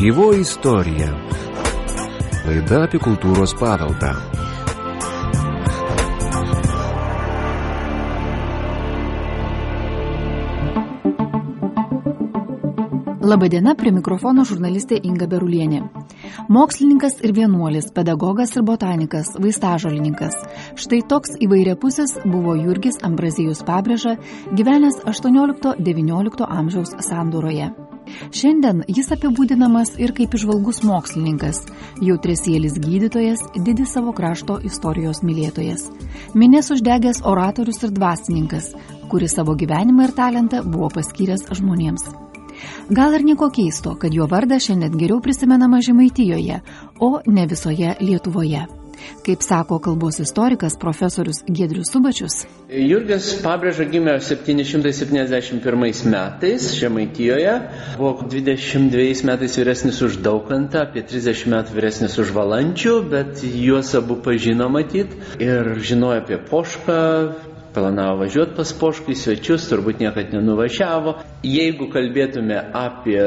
Gyvoji istorija. Laida apie kultūros paveldą. Labadiena, prie mikrofono žurnalistė Inga Berulienė. Mokslininkas ir vienuolis, pedagogas ir botanikas, vaistažolininkas. Štai toks įvairiapusis buvo Jurgis Ambrazijus Pabrėža, gyvenęs 18-19 amžiaus sandūroje. Šiandien jis apibūdinamas ir kaip išvalgus mokslininkas, jautresėlis gydytojas, didis savo krašto istorijos mylėtojas. Minės uždegęs oratorius ir dvasininkas, kuris savo gyvenimą ir talentą buvo paskyręs žmonėms. Gal ir nieko keisto, kad jo vardas šiandien geriau prisimenama Žemaitijoje, o ne visoje Lietuvoje. Kaip sako kalbos istorikas profesorius Gedrius Subačius. Jurgis Pabrėža gimė 771 metais Žemaitijoje, buvo 22 metais vyresnis už Daukantą, apie 30 metų vyresnis už Valančių, bet juos abu pažino matyt ir žinojo apie Pošką, planavo važiuoti pas poškų į svečius, turbūt niekad nenuvažiavo. Jeigu kalbėtume apie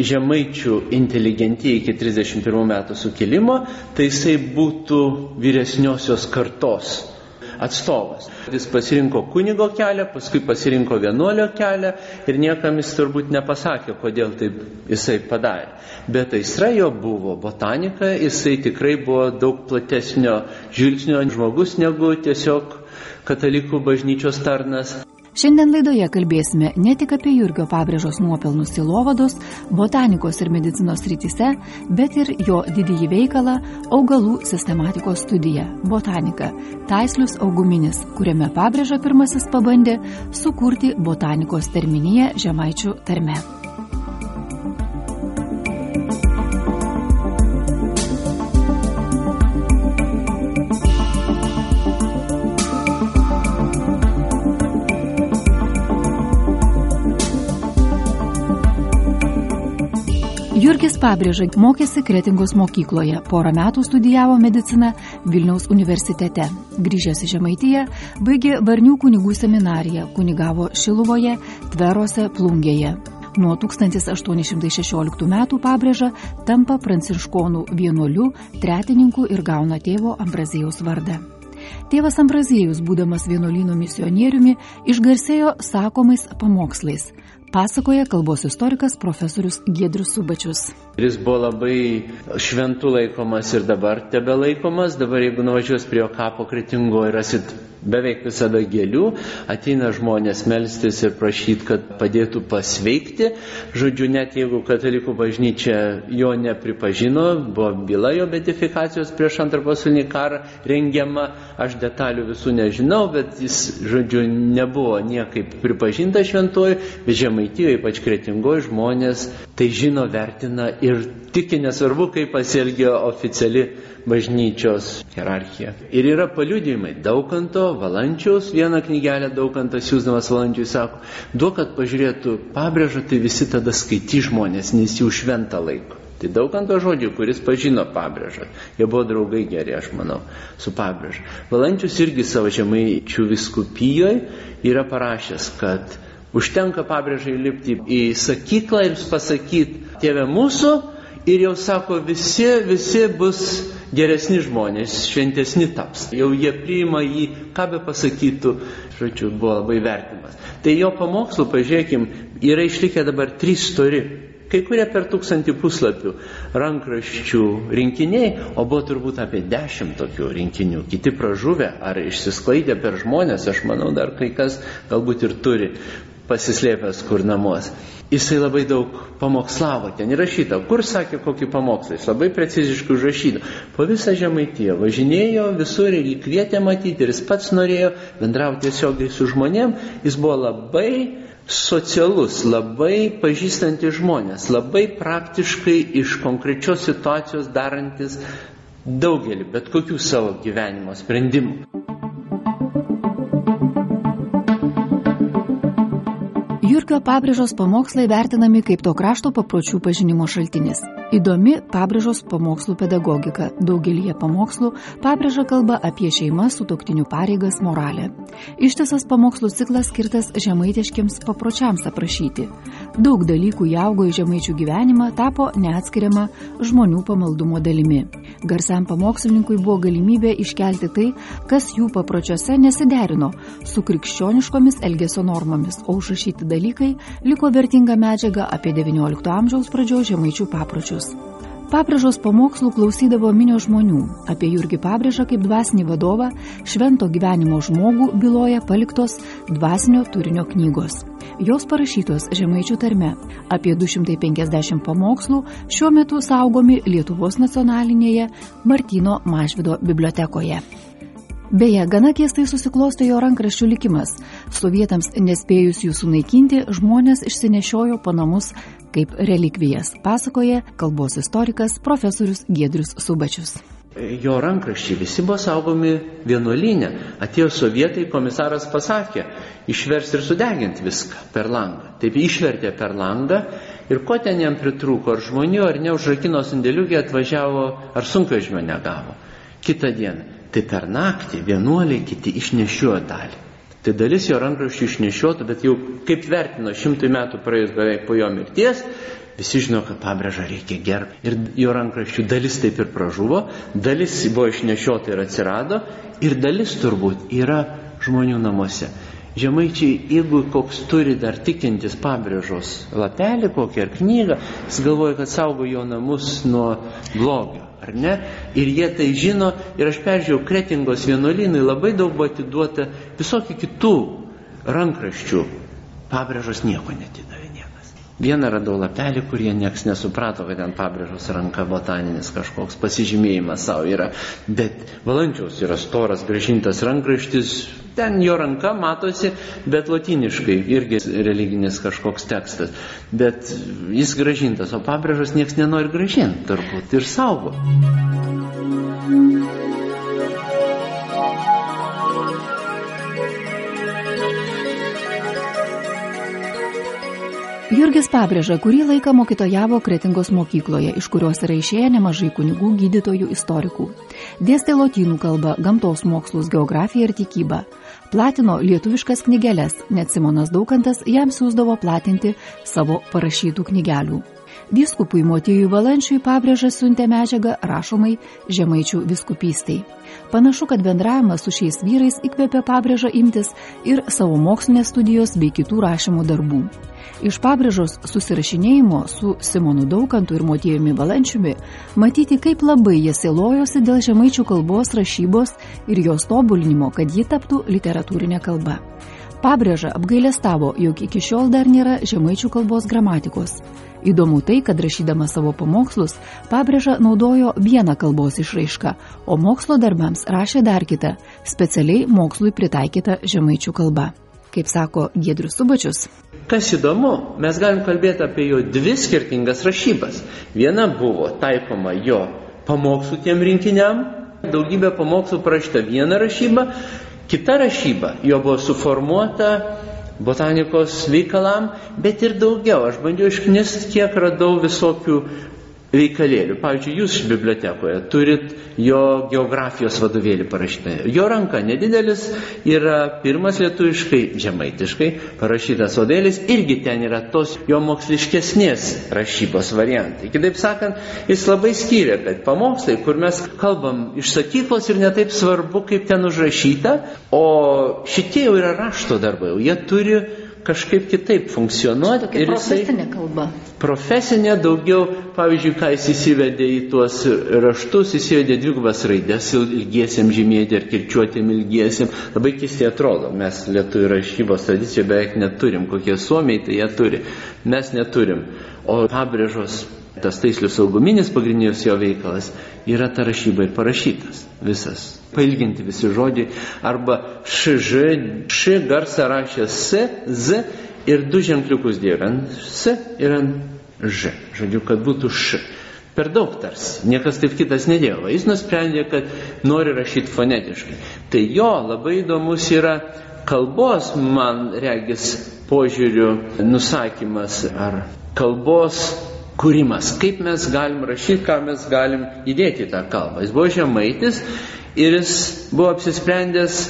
žemaičių inteligentiją iki 31 metų sukilimo, tai jisai būtų vyresniosios kartos atstovas. Jis pasirinko kunigo kelią, paskui pasirinko vienuolio kelią ir niekam jis turbūt nepasakė, kodėl taip jisai padarė. Bet aistra jo buvo botanika, jisai tikrai buvo daug platesnio žvilgsnio žmogus negu tiesiog katalikų bažnyčios tarnas. Šiandien laidoje kalbėsime ne tik apie Jurgio pabrėžos nuopelnus silovados, botanikos ir medicinos rytise, bet ir jo didįjį veikalą augalų sistematikos studiją - botanika - Taislius auguminis, kuriame pabrėža pirmasis pabandė sukurti botanikos terminiją žemaičių tarme. Jurgis Pabrėža mokėsi Kretingos mokykloje, porą metų studijavo mediciną Vilniaus universitete. Grįžęs į Žemaitiją, baigė Varnių kunigų seminariją, kunigavo Šiluvoje, Tverose, Plungėje. Nuo 1816 metų Pabrėža tampa pranciškonų vienuoliu, tretininku ir gauna tėvo Ambrazijaus vardą. Tėvas Ambrazijus, būdamas vienuolynų misionieriumi, išgarsėjo sakomais pamokslais pasakoja kalbos istorikas profesorius Giedrius Subačius. Jis buvo labai šventų laikomas ir dabar tebe laikomas. Dabar jeigu nuvažiuos prie jo kapo kritingoje, rasit beveik visada gėlių, ateina žmonės melstis ir prašyti, kad padėtų pasveikti. Žodžiu, net jeigu katalikų bažnyčia jo nepripažino, buvo byla jo betifikacijos prieš antrą pasaulinį karą rengiama, aš detalių visų nežinau, bet jis, žodžiu, nebuvo niekaip pripažinta šventoju, bet žemaitijoje, ypač kretingoje žmonės tai žino, vertina ir tiki nesvarbu, kaip pasielgia oficiali bažnyčios hierarchija. Ir yra paliudėjimai Daukanto, Valančiaus, vieną knygelę Daukantas siūsdamas Valančiui sako, duok, kad pažiūrėtų pabrėžą, tai visi tada skaity žmonės, nes jų šventą laiko. Tai dauganto žodžių, kuris pažino pabrėžą. Jie buvo draugai geri, aš manau, su pabrėža. Valančius irgi savo žemaičių viskupijoje yra parašęs, kad užtenka pabrėžai lipti į sakyklą ir pasakyti, tėve mūsų, ir jau sako, visi, visi bus geresni žmonės, šventesni taps. Jau jie priima jį, ką be pasakytų, žodžiu, buvo labai vertimas. Tai jo pamokslų, pažiūrėkim, yra išlikę dabar trys stori. Kai kurie per tūkstantį puslapių rankraščių rinkiniai, o buvo turbūt apie dešimt tokių rinkinių. Kiti pražuvę ar išsisklaidę per žmonės, aš manau, dar kai kas galbūt ir turi pasislėpęs kur namuos. Jisai labai daug pamokslavo, ten įrašyta, kur sakė kokį pamokslą, jis labai preciziškai užrašyta. Po visą žemaitiją važinėjo visur ir jį kvietė matyti ir jis pats norėjo bendrauti tiesiogiai su žmonėm, jis buvo labai socialus, labai pažįstantis žmonės, labai praktiškai iš konkrečios situacijos darantis daugelį, bet kokių savo gyvenimo ūkio pabrėžos pamokslai vertinami kaip to krašto papročių pažinimo šaltinis. Įdomi pabrėžos pamokslų pedagogika. Daugelie pamokslų pabrėža kalba apie šeimą, sutoktinių pareigas, moralę. Ištisas pamokslų ciklas skirtas žemaitiškiams papročiams aprašyti. Daug dalykų įaugo į žemaičių gyvenimą, tapo neatskiriama žmonių pamaldumo dalimi. Garsiam pamokslininkui buvo galimybė iškelti tai, kas jų papročiuose nesiderino su krikščioniškomis elgesio normomis, o užrašyti dalykai liko vertinga medžiaga apie XIX amžiaus pradžios žemaičių papročius. Pabrėžos pamokslų klausydavo minio žmonių. Apie Jurgį Pabrėžą kaip dvasinį vadovą, švento gyvenimo žmogų byloja paliktos dvasinio turinio knygos. Jos parašytos žemaičių tarme. Apie 250 pamokslų šiuo metu saugomi Lietuvos nacionalinėje Martino Mažvido bibliotekoje. Beje, gana keistai susiklosto jo rankraščių likimas. Sovietams nespėjus jų sunaikinti, žmonės išsinešiojo po namus kaip relikvijas, pasakoja kalbos istorikas profesorius Giedrius Subačius. Jo rankraščiai visi buvo saugomi vienuolinė. Atėjo sovietai, komisaras pasakė, išvers ir sudeginti viską per langą. Taip išvertė per langą ir ko ten jam pritrūko, ar žmonių, ar ne, užrakino sandėliukė atvažiavo, ar sunkvežimio negavo. Kitą dieną. Tai per naktį vienuoliai kiti išnešiojo dalį. Tai dalis jo rankraščių išnešiotų, bet jau kaip vertino šimtai metų praėjus beveik po jo mirties, visi žino, kad pabrėžą reikia gerbti. Ir jo rankraščių dalis taip ir pražuvo, dalis buvo išnešiota ir atsirado, ir dalis turbūt yra žmonių namuose. Žemaičiai, jeigu koks turi dar tikintis pabrėžos lapelį kokį ar knygą, jis galvoja, kad saugo jo namus nuo blogio ar ne? Ir jie tai žino, ir aš peržiūrėjau, kretingos vienuolynui labai daug buvo atiduota visokių kitų rankraščių. Pabrėžos nieko netidavė. Vieną radau lapelį, kurie nieks nesuprato, kad ten pabrėžos ranka botaninis kažkoks pasižymėjimas savo yra. Bet valančiaus yra storas, gražintas rankraštis, ten jo ranka matosi, bet latiniškai irgi religinis kažkoks tekstas. Bet jis gražintas, o pabrėžos nieks nenori gražinti, turbūt, ir saugo. Jurgis pabrėža, kurį laiką mokytojavo Kretingos mokykloje, iš kurios yra išėję nemažai kunigų, gydytojų, istorikų. Dėstė lotynų kalbą, gamtos mokslus, geografiją ir tikybą. Platino lietuviškas knygelės, net Simonas Daukantas jam siūsdavo platinti savo parašytų knygelių. Vyskupui Motijui Valančiui pabrėžą siuntė medžiagą rašomai žemaičių viskupystai. Panašu, kad bendravimas su šiais vyrais įkvėpė pabrėžą imtis ir savo mokslinės studijos bei kitų rašymų darbų. Iš pabrėžos susirašinėjimo su Simonu Daukantu ir Motijumi Valančiumi matyti, kaip labai jie sėlojosi dėl žemaičių kalbos rašybos ir jos tobulinimo, kad ji taptų literatūrinė kalba. Pabrėža apgailestavo, jog iki šiol dar nėra žemaičių kalbos gramatikos. Įdomu tai, kad rašydama savo pamokslus, pabrėža naudojo vieną kalbos išraišką, o mokslo darbams rašė dar kitą, specialiai mokslui pritaikytą žemaičių kalba. Kaip sako Giedrius Subačius. Kas įdomu, mes galim kalbėti apie jo dvi skirtingas rašybas. Viena buvo taikoma jo pamokslų tiem rinkiniam, daugybė pamokslų parašyta viena rašyba, kita rašyba jo buvo suformuota botanikos veikalam, bet ir daugiau. Aš bandžiau išknist, kiek radau visokių veikalėlių. Pavyzdžiui, jūs bibliotekoje turit jo geografijos vadovėlį parašytą. Jo ranka nedidelis yra pirmas lietuviškai, žemaitiškai parašytas vadovėlis, irgi ten yra tos jo moksliškesnės rašybos variantai. Kitaip sakant, jis labai skyrė, kad pamokslai, kur mes kalbam iš sakyklos ir netaip svarbu, kaip ten užrašyta, o šitie jau yra rašto darbai, jie turi kažkaip kitaip funkcionuoti. Tokia profesinė kalba. Profesinė daugiau, pavyzdžiui, ką jis įsivedė į tuos raštus, įsivedė dvigubas raidės ilgiesiam žymėti ir kirčiuotėm ilgiesiam. Labai keistai atrodo, mes lietuvių rašybos tradicijoje beveik neturim, kokie suomiai tai jie turi. Mes neturim. O pabrėžos tas taislių sauguminis pagrindinis jo veikalas yra ta rašyba ir parašytas visas. Pailginti visi žodžiai. Arba šž, š garsą rašė s, z ir du ženkliukus dėjo ant s ir ant ž. Žodžiu, kad būtų š. Per daug tarsi. Niekas taip kitas nedėjo. Jis nusprendė, kad nori rašyti fonetiškai. Tai jo labai įdomus yra kalbos, man regis, požiūrių nusakymas ar kalbos kūrimas, kaip mes galim rašyti, ką mes galim įdėti į tą kalbą. Jis buvo žemaitis ir jis buvo apsisprendęs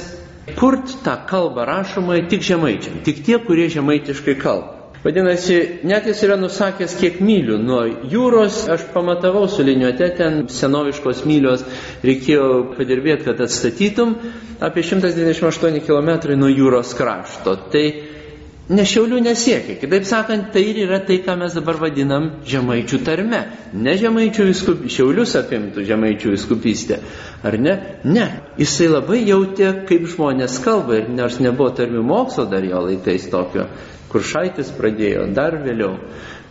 kurt tą kalbą rašomąją tik žemaičiam, tik tie, kurie žemaitiškai kalba. Vadinasi, net jis yra nusakęs, kiek mylių nuo jūros, aš pamatavau su liniuote, ten senoviškos mylios reikėjo padirbėti, kad atstatytum, apie 198 km nuo jūros krašto. Tai ne šiaulių nesiekia. Kitaip sakant, tai ir yra tai, ką mes dabar vadinam žemaičių tarme. Ne žemaičių viskupystė, šiaulius apimtų žemaičių viskupystė. Ar ne? Ne. Jisai labai jautė, kaip žmonės kalba ir nors nebuvo tarmių mokslo dar jo laikais tokio, kur šaitis pradėjo dar vėliau,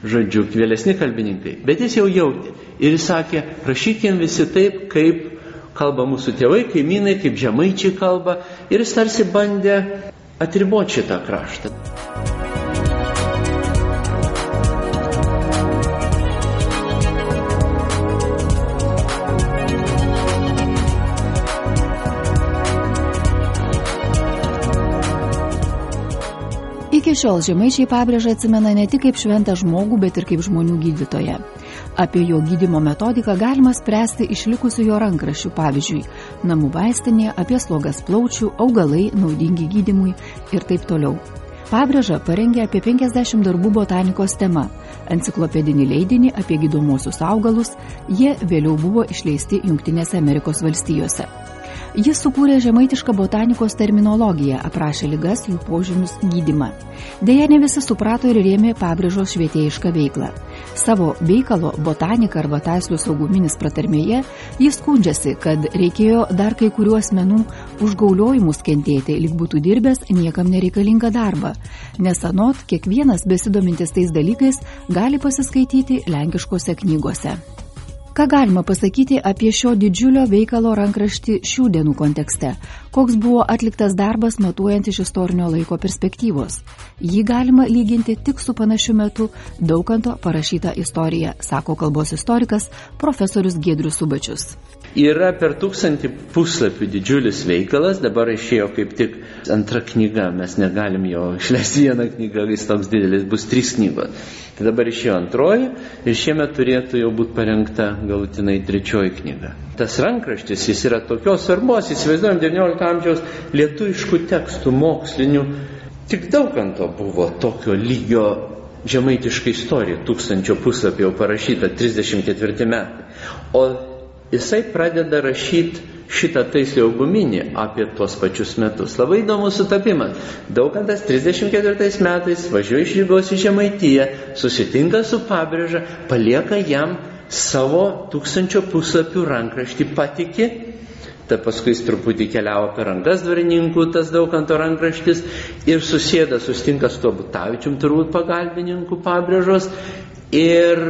žodžiu, vėlesni kalbininkai. Bet jis jau jautė. Ir jis sakė, rašykim visi taip, kaip kalba mūsų tėvai, kaimynai, kaip žemaičiai kalba. Ir jis tarsi bandė atriboti šitą kraštą. Iki šiol žemaičiai pabrėžą atsimena ne tik kaip šventą žmogų, bet ir kaip žmonių gydytoją. Apie jo gydimo metodiką galima spręsti išlikusių jo rankraščių, pavyzdžiui, namų vaistinė, apie slogas plaučių, augalai naudingi gydimui ir taip toliau. Pabrėža parengė apie 50 darbų botanikos tema, enciklopedinį leidinį apie gydomosius augalus, jie vėliau buvo išleisti Junktinėse Amerikos valstijose. Jis sukūrė žemaitišką botanikos terminologiją, aprašė lygas, jų požymius, gydimą. Deja, ne visi suprato ir rėmė pabrėžos švietėjišką veiklą. Savo veikalo botanika arba taislių sauguminis pratarmėje jis skundžiasi, kad reikėjo dar kai kuriuo asmenų užgauliojimus kentėti, lyg būtų dirbęs niekam nereikalingą darbą, nes anot kiekvienas besidomintis tais dalykais gali pasiskaityti lenkiškose knygose. Ką galima pasakyti apie šio didžiulio veikalo rankraštį šių dienų kontekste? Koks buvo atliktas darbas matuojant iš istorinio laiko perspektyvos? Jį galima lyginti tik su panašiu metu dauganto parašyta istorija, sako kalbos istorikas profesorius Giedrius Subačius. Yra per tūkstantį puslapių didžiulis veikalas, dabar išėjo kaip tik antra knyga, mes negalim jo išleisti vieną knygą, jis toks didelis, bus trys knygos. Tai dabar išėjo antroji ir šiemet turėtų jau būti parengta galutinai trečioji knyga. Tas rankraštis, jis yra tokios svarbos, įsivaizduojam, XIX amžiaus lietuviškų tekstų mokslinių, tik daug ant to buvo tokio lygio žemaitiška istorija, tūkstančio puslapio parašyta, 34 metai. O jisai pradeda rašyti šitą taislio guminį apie tuos pačius metus. Labai įdomus sutapimas. Daugantas 34 metais važiuoja iš Rygos į Žemaitiją, susitinka su pabrėža, palieka jam savo tūkstančio puslapių rankraštį patiki. Ta paskui jis truputį keliavo per rankas dvarininkų, tas dauganto rankraštis, ir susėda, sustinka su tuo Butavičium, turbūt pagalbininkų pabrėžos, ir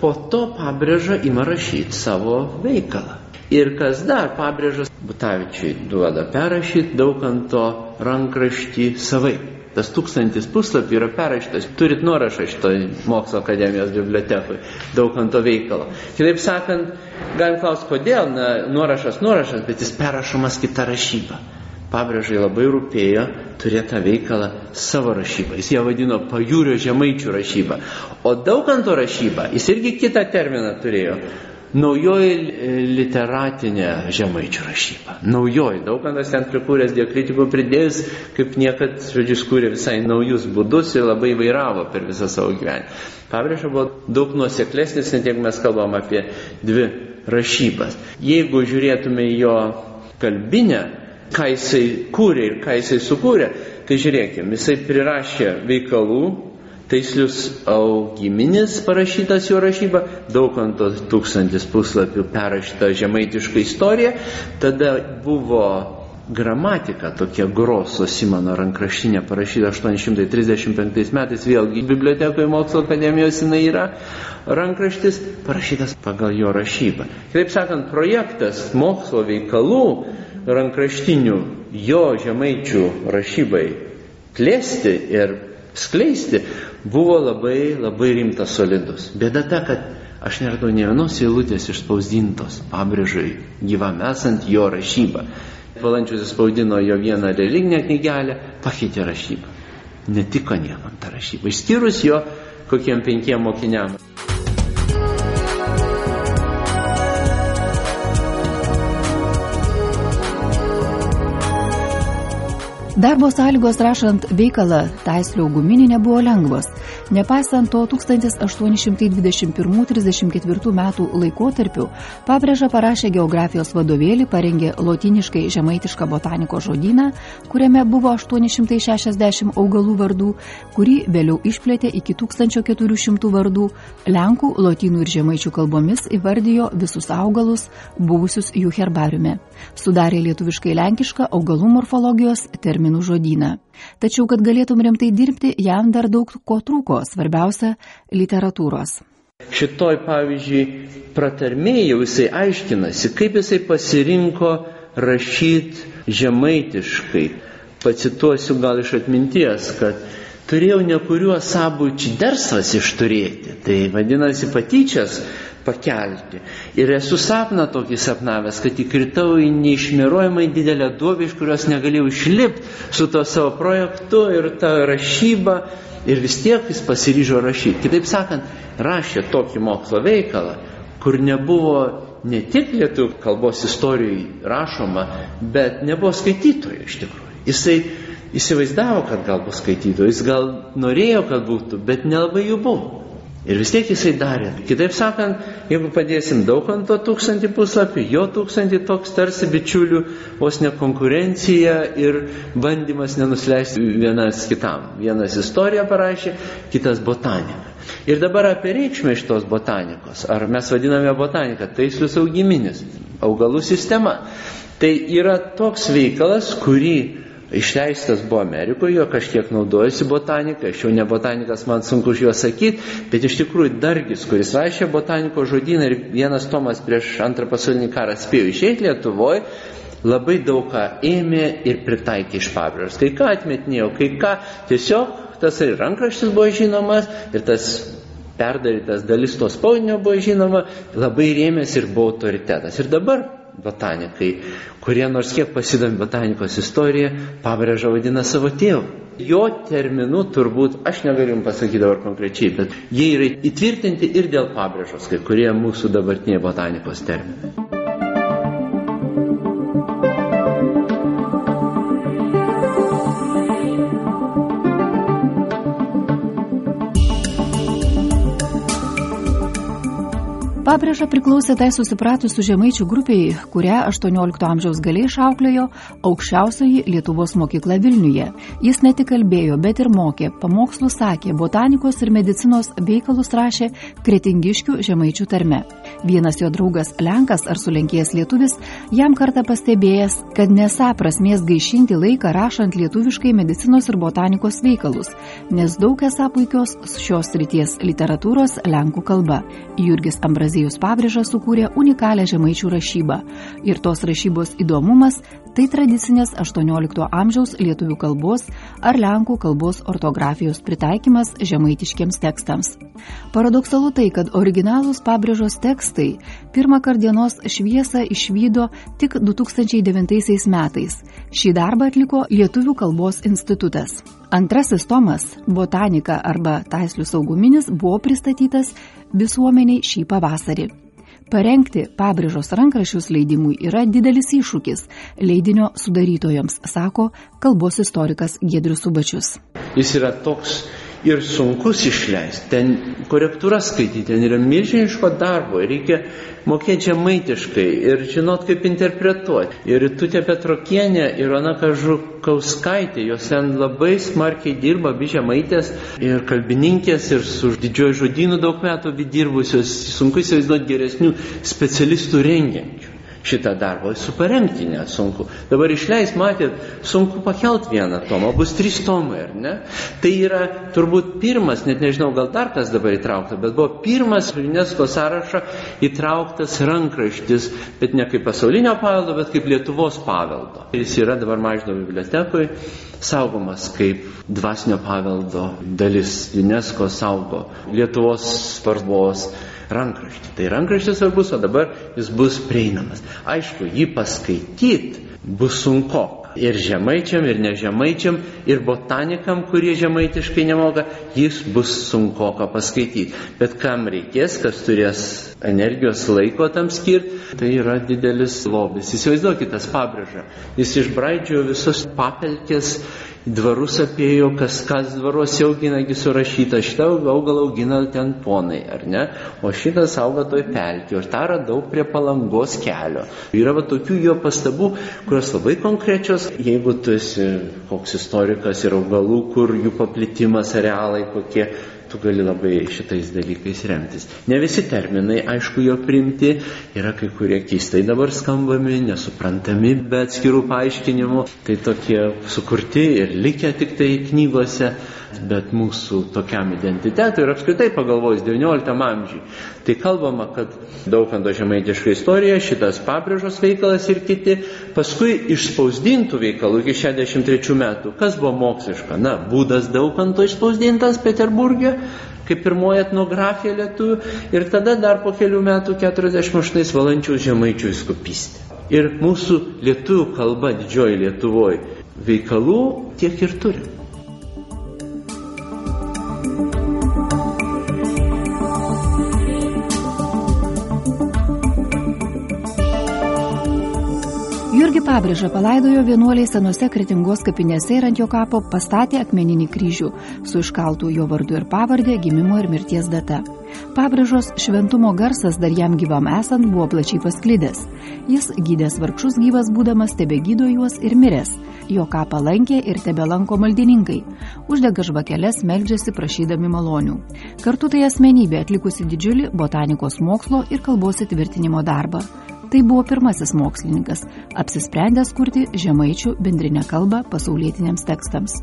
po to pabrėža ima rašyti savo veikalą. Ir kas dar pabrėžas Butavičiui duoda perrašyti dauganto rankraštį savai. Tas tūkstantis puslapį yra perrašytas. Turit nuorašą šitoj mokslo akademijos bibliotekoje, dauganto veikalo. Kitaip sakant, galim klausti, kodėl, na, nuorašas nuorašas, bet jis perrašomas kita rašyba pabrėžai labai rūpėjo turėti tą veikalą savo rašybą. Jis ją vadino pajūrio žemaičių rašybą. O dauganto rašybą, jis irgi kitą terminą turėjo. Naujoji literatinė žemaičių rašyba. Naujoji. Daugantas ten prikūręs diakritikų pridėjus, kaip niekad, žodžiu, kūrė visai naujus būdus ir labai vairavo per visą savo gyvenimą. Pabrėža buvo daug nuoseklesnis, net jeigu mes kalbam apie dvi rašybas. Jeigu žiūrėtume jo kalbinę ką jisai kūrė ir ką jisai sukūrė, tai žiūrėkime, jisai prirašė veikalų, taislius augiminis parašytas jo rašyba, daug ant tos tūkstantis puslapių perrašyta žemaitiška istorija, tada buvo gramatika tokia Groso Simono rankraštinė parašyta 835 metais, vėlgi bibliotekoje mokslo akademijos jinai yra rankraštis parašytas pagal jo rašybą. Kitaip sakant, projektas mokslo veikalų rankraštinių jo žemaičių rašybai plėsti ir skleisti buvo labai labai rimtas solidus. Bėda ta, kad aš neradau ne vienos eilutės išspausdintos pabrėžai gyvam esant jo rašybą. Valančius įspaudino jo vieną religinę knygelę, pakeitė rašybą. Netiko niekam ta rašyba, išskyrus jo kokiem penkiem mokiniam. Darbo sąlygos rašant veikalą Taislių guminį nebuvo lengvos. Nepaisant to 1821-34 metų laikotarpių, Pabrėža parašė geografijos vadovėlį, parengė lotiniškai žemaitišką botaniko žodyną, kuriame buvo 860 augalų vardų, kurį vėliau išplėtė iki 1400 vardų, lenkų, lotynų ir žemaičių kalbomis įvardijo visus augalus, buvusius jų herbariume. Sudarė lietuviškai lenkišką augalų morfologijos terminų žodyną. Tačiau, kad galėtum rimtai dirbti, jam dar daug ko trūko, svarbiausia - literatūros. Šitoj, pavyzdžiui, pratarmėjau jisai aiškinasi, kaip jisai pasirinko rašyti žemaitiškai. Pacituosiu gal iš atminties, kad turėjau nekuriuo sabų čidersvas išturėti. Tai vadinasi patyčias pakelti. Ir esu sapną tokį sapnavęs, kad įkritau į neišmiruojamai didelę duobę, iš kurios negalėjau išlipti su to savo projektu ir tą rašybą. Ir vis tiek jis pasiryžo rašyti. Kitaip sakant, rašė tokį mokslo veikalą, kur nebuvo ne tik lietuvių kalbos istorijai rašoma, bet nebuvo skaitytojų iš tikrųjų. Jisai įsivaizdavo, kad gal bus skaitytojų, jis gal norėjo, kad būtų, bet nelabai jų buvo. Ir vis tiek jisai darė. Kitaip sakant, jeigu padėsim daug ant to tūkstantį puslapį, jo tūkstantį toks tarsi bičiulių, vos ne konkurencija ir bandymas nenusileisti vienas kitam. Vienas istoriją parašė, kitas botaniką. Ir dabar apie reikšmę šitos botanikos. Ar mes vadiname botaniką? Tai susaugyminis, augalų sistema. Tai yra toks veikalas, kurį Išleistas buvo Amerikoje, jo kažkiek naudojasi botanika, aš jau ne botanikas, man sunku už juos sakyti, bet iš tikrųjų Dargis, kuris rašė botaniko žodyną ir vienas Tomas prieš antrą pasaulinį karą spėjo išeiti Lietuvoje, labai daug ką ėmė ir pritaikė iš pabrėžos. Kai ką atmetinėjo, kai ką tiesiog tas ir rankraštis buvo žinomas ir tas perdarytas dalis to spaudinio buvo žinoma, labai rėmėsi ir buvo autoritetas. Ir dabar botanikai, kurie nors kiek pasidomi botanikos istoriją, pabrėžą vadina savo tėvų. Jo terminų turbūt, aš negaliu jums pasakyti dabar konkrečiai, bet jie yra įtvirtinti ir dėl pabrėžos, kai kurie mūsų dabartiniai botanikos terminai. Pabrėža priklausė tai susipratusių žemaičių grupiai, kurią 18 amžiaus galiai išauklėjo aukščiausioji Lietuvos mokykla Vilniuje. Jis ne tik kalbėjo, bet ir mokė, pamokslų sakė, botanikos ir medicinos veikalus rašė kretingiškių žemaičių tarme. Vienas jo draugas Lenkas ar sulenkėjęs lietuvis jam kartą pastebėjęs, kad nesą prasmės gaišinti laiką rašant lietuviškai medicinos ir botanikos veikalus, nes daug esą puikios šios ryties literatūros Lenkų kalba. Jurgis Ambrazijus Aleksėjus Pabrėžas sukūrė unikalią žemaičių rašybą. Ir tos rašybos įdomumas – tai tradicinės 18 amžiaus lietuvių kalbos ar lenkų kalbos ortografijos pritaikymas žemaitiškiams tekstams. Paradoksalu tai, kad originalūs Pabrėžos tekstai pirmą kartą dienos šviesą išvydo tik 2009 metais. Šį darbą atliko Lietuvių kalbos institutas. Antrasis tomas – botanika arba taislių sauguminis buvo pristatytas visuomeniai šį pavasarį. Parengti pabrėžos rankrašius leidimui yra didelis iššūkis leidinio sudarytojams, sako kalbos istorikas Gedrius Subačius. Jis yra toks ir sunkus išleisti, ten korektūra skaityti, ten yra milžiniško darbo, reikia mokėti žemaitiškai ir žinot, kaip interpretuoti. Ir Tutė Petrokienė ir Ona Kažukauskaitė, jos ten labai smarkiai dirba, abi žemaitės ir kalbininkės ir su didžioju žodynu daug metų dirbusios, sunku įsivaizduoti geresnių specialistų rengiančių šitą darbą. Su parengti nesunku. Dabar išleis, matėt, sunku pakelt vieną tomą, bus trys tomai, ar ne? Tai yra turbūt pirmas, net nežinau, gal dar kas dabar įtraukta, bet buvo pirmas UNESCO sąrašą įtrauktas rankraštis, bet ne kaip pasaulinio paveldo, bet kaip Lietuvos paveldo. Jis yra dabar Maždo bibliotekoje saugomas kaip dvasinio paveldo dalis. UNESCO saugo Lietuvos svarbos rankraštį. Tai rankraštis svarbus, o dabar jis bus prieinamas. Aišku, jį paskaityti bus sunku. Ir žemaičiam, ir nežemaičiam, ir botanikam, kurie žemaitiškai nemoka, jis bus sunku ką paskaityti. Bet kam reikės, kas turės energijos laiko tam skirti, tai yra didelis lobis. Įsivaizduokite tas pabrėžą. Jis išbraidžiojo visus papelkės dvarus apėjo, kas kas dvaruose auginagi surašyta, šitą augalą augina ten ponai, ar ne? O šitas auga toj pelkė, ir tą radau prie palangos kelio. Yra va tokių jo pastabų, kurios labai konkrečios, jeigu tu esi koks istorikas ir augalų, kur jų paplitimas, arealai kokie tu gali labai šitais dalykais remtis. Ne visi terminai, aišku, jo primti, yra kai kurie keistai dabar skambami, nesuprantami be atskirų paaiškinimų, tai tokie sukurti ir likę tik tai knygose bet mūsų tokiam identitetui ir apskritai pagalvojus XIX amžiui. Tai kalbama, kad Daukanto žemaitiška istorija, šitas pabrėžos veikalas ir kiti, paskui išspausdintų veikalų iki 63 metų. Kas buvo moksliška? Na, būdas Daukanto išspausdintas Peterburgė, kaip pirmoji etnografija lietuvių ir tada dar po kelių metų 48 valandžių žemaičių įskupystė. Ir mūsų lietuvių kalba didžioji Lietuvoje veikalų tiek ir turim. Pabrėžą palaidojo vienuoliai senose kretingos kapinėse ir ant jo kapo pastatė akmeninį kryžių su iškaltų jo vardu ir pavardė, gimimo ir mirties data. Pabrėžos šventumo garsas dar jam gyvam esant buvo plačiai pasklidęs. Jis gydęs vargšus gyvas būdamas tebe gydo juos ir miręs. Jo kapą lankė ir tebe lanko maldininkai. Uždega žvakeles, meldžiasi prašydami malonių. Kartu tai asmenybė atlikusi didžiulį botanikos mokslo ir kalbos įtvirtinimo darbą. Tai buvo pirmasis mokslininkas, apsisprendęs kurti žemaičių bendrinę kalbą pasaulietiniams tekstams.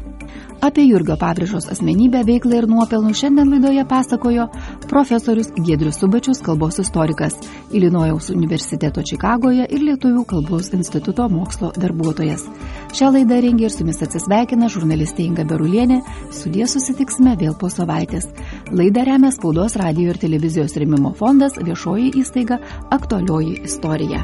Apie Jurgio Pabrėžos asmenybę, veiklą ir nuopelnų šiandien laidoje pasakojo profesorius Giedrius Subačius, kalbos istorikas, Ilinojaus universiteto Čikagoje ir Lietuvių kalbos instituto mokslo darbuotojas. Šią laidą rengė ir su jumis atsisveikina žurnalistė Inga Berulienė, sudė susitiksime vėl po savaitės. Laidą remia spaudos radio ir televizijos remimo fondas viešoji įstaiga aktualioji istorija.